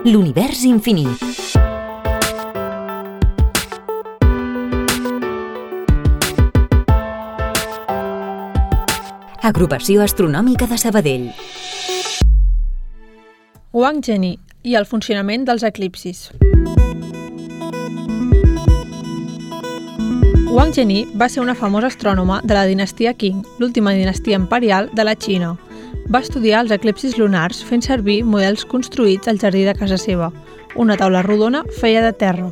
L'univers infinit. Agrupació Astronòmica de Sabadell. Wang Zheni i el funcionament dels eclipsis. Wang Zheni va ser una famosa astrònoma de la dinastia Qing, l'última dinastia imperial de la Xina. Va estudiar els eclipsis lunars fent servir models construïts al jardí de casa seva. Una taula rodona feia de terra,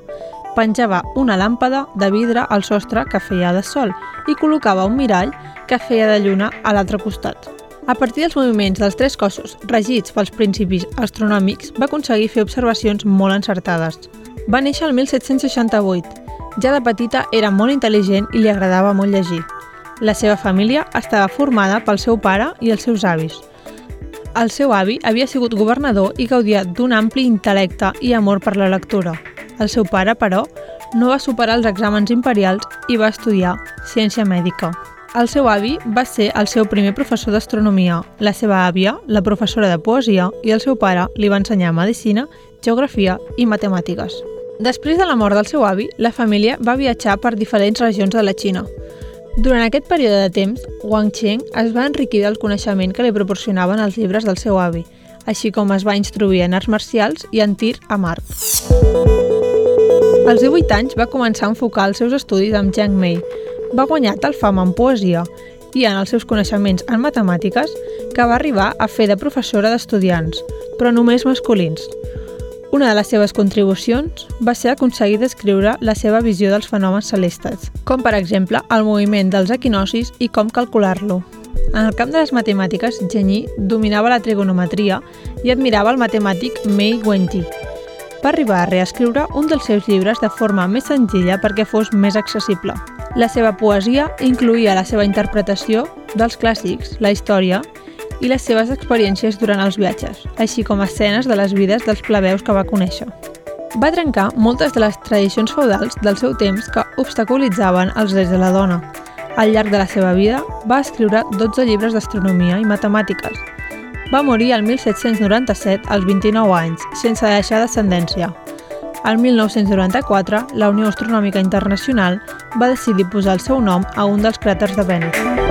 penjava una làmpada de vidre al sostre que feia de sol i col·locava un mirall que feia de lluna a l'altre costat. A partir dels moviments dels tres cossos regits pels principis astronòmics, va aconseguir fer observacions molt encertades. Va néixer el 1768. Ja de petita era molt intel·ligent i li agradava molt llegir. La seva família estava formada pel seu pare i els seus avis. El seu avi havia sigut governador i gaudia d'un ampli intel·lecte i amor per la lectura. El seu pare, però, no va superar els exàmens imperials i va estudiar ciència mèdica. El seu avi va ser el seu primer professor d'astronomia, la seva àvia, la professora de poesia, i el seu pare li va ensenyar medicina, geografia i matemàtiques. Després de la mort del seu avi, la família va viatjar per diferents regions de la Xina. Durant aquest període de temps, Wang Cheng es va enriquir del coneixement que li proporcionaven els llibres del seu avi, així com es va instruir en arts marcials i en tir a Mart. Als 18 anys va començar a enfocar els seus estudis amb Jiang Mei. Va guanyar tal fama en poesia i en els seus coneixements en matemàtiques que va arribar a fer de professora d'estudiants, però només masculins. Una de les seves contribucions va ser aconseguir descriure la seva visió dels fenòmens celestes, com per exemple el moviment dels equinocis i com calcular-lo. En el camp de les matemàtiques, Genyi dominava la trigonometria i admirava el matemàtic Mei Wenji. Va arribar a reescriure un dels seus llibres de forma més senzilla perquè fos més accessible. La seva poesia incluïa la seva interpretació dels clàssics, la història i les seves experiències durant els viatges, així com escenes de les vides dels plebeus que va conèixer. Va trencar moltes de les tradicions feudals del seu temps que obstaculitzaven els drets de la dona. Al llarg de la seva vida va escriure 12 llibres d'astronomia i matemàtiques. Va morir el 1797 als 29 anys, sense deixar descendència. El 1994, la Unió Astronòmica Internacional va decidir posar el seu nom a un dels cràters de Venus.